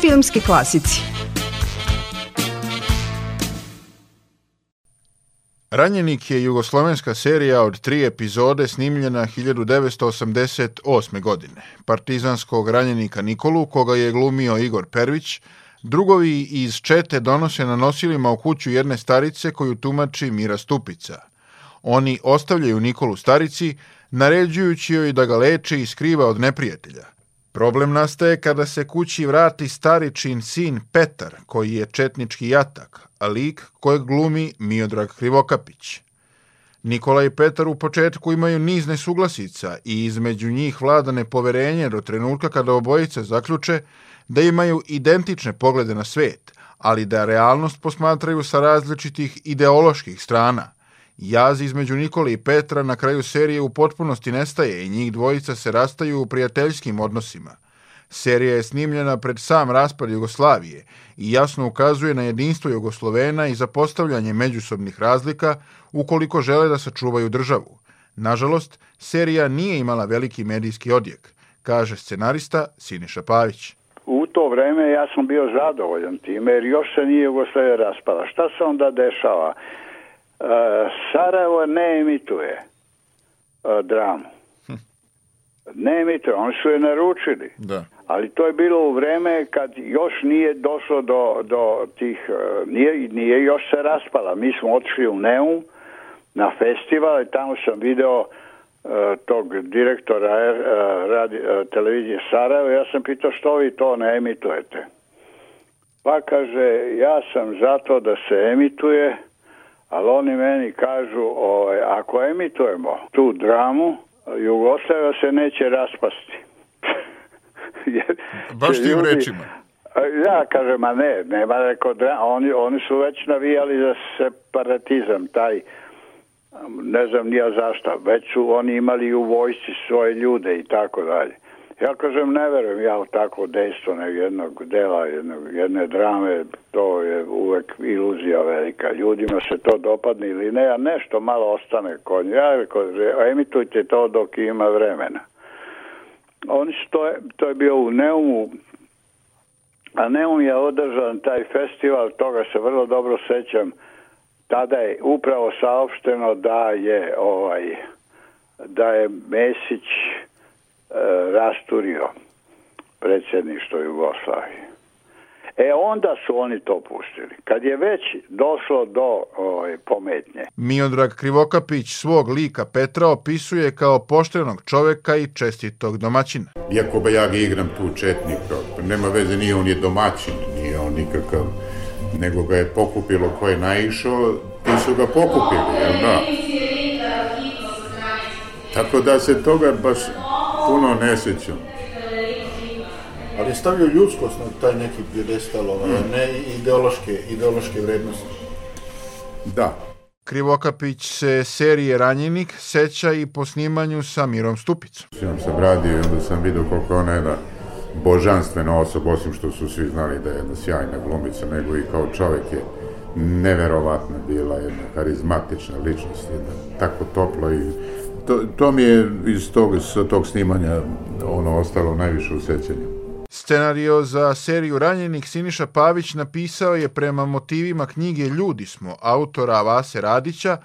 Filmski klasici Ranjenik je jugoslovenska serija od tri epizode snimljena 1988. godine. Partizanskog ranjenika Nikolu, koga je glumio Igor Pervić, drugovi iz Čete donose na nosilima u kuću jedne starice koju tumači Mira Stupica. Oni ostavljaju Nikolu starici, naređujući joj da ga leče i skriva od neprijatelja. Problem nastaje kada se kući vrati staričin sin Petar, koji je četnički jatak, a lik kojeg glumi Miodrag Krivokapić. Nikola i Petar u početku imaju niz nesuglasica i između njih vlada nepoverenje do trenutka kada obojice zaključe da imaju identične poglede na svet, ali da realnost posmatraju sa različitih ideoloških strana – Jaz između Nikole i Petra na kraju serije u potpunosti nestaje i njih dvojica se rastaju u prijateljskim odnosima. Serija je snimljena pred sam raspad Jugoslavije i jasno ukazuje na jedinstvo Jugoslovena i zapostavljanje međusobnih razlika ukoliko žele da sačuvaju državu. Nažalost, serija nije imala veliki medijski odjek, kaže scenarista Siniša Pavić. U to vreme ja sam bio zadovoljan time jer još se nije Jugoslavija raspala. Šta se onda dešava? Sarajevo ne emituje uh, dramu. Hm. Ne emituje, oni su je naručili. Da. Ali to je bilo u vreme kad još nije došlo do, do tih, uh, nije, nije još se raspala. Mi smo otišli u Neum na festival i tamo sam video tog direktora radi, televizije Sarajevo. Ja sam pitao što vi to ne emitujete. Pa kaže, ja sam zato da se emituje ali oni meni kažu, ovaj, ako emitujemo tu dramu, Jugoslavia se neće raspasti. Baš tim rečima. Ja kažem, a ne, nema reko, oni, oni su već navijali za separatizam, taj, ne znam nija zašto, već su oni imali u vojsci svoje ljude i tako dalje. Ja kažem, ne verujem ja u takvo dejstvo jednog dela, jednog, jedne drame, to je uvek iluzija velika. Ljudima se to dopadne ili ne, a nešto malo ostane kod nje. Ja emitujte to dok ima vremena. Oni su to, to je bio u Neumu, a Neum je održan taj festival, toga se vrlo dobro sećam. Tada je upravo saopšteno da je ovaj da je Mesić rasturio predsjedništvo Jugoslavije. E onda su oni to pustili. Kad je već došlo do ove, ovaj, pometnje. Miodrag Krivokapić svog lika Petra opisuje kao poštenog čoveka i čestitog domaćina. Iako ba ja ga igram tu četnika, nema veze, nije on je domaćin, nije on nikakav, nego ga je pokupilo ko je naišao, ti su ga pokupili, jel da? Tako da se toga baš puno ne sećam. Ali je stavio ljudskost na taj neki pjedestal, ovaj, mm. ne ideološke, ideološke vrednosti. Da. Krivokapić se serije Ranjenik seća i po snimanju sa Mirom Stupicom. Sam se bradio i onda sam vidio koliko ona jedna božanstvena osoba, osim što su svi znali da je jedna sjajna glumica, nego i kao čovjek je neverovatna bila, jedna karizmatična ličnost, jedna tako topla i to, to mi je iz tog, sa tog snimanja ono ostalo najviše u sećanju. Scenario za seriju Ranjenik Siniša Pavić napisao je prema motivima knjige Ljudi smo, autora Vase Radića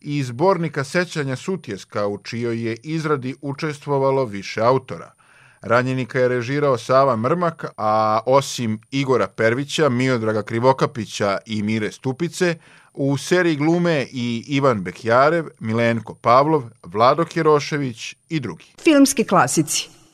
i zbornika sećanja Sutjeska, u čijoj je izradi učestvovalo više autora. Ranjenika je režirao Sava Mrmak, a osim Igora Pervića, Miodraga Krivokapića i Mire Stupice, u seriji glume i Ivan Bekjarev, Milenko Pavlov, Vlado Kirošević i drugi. Filmski klasici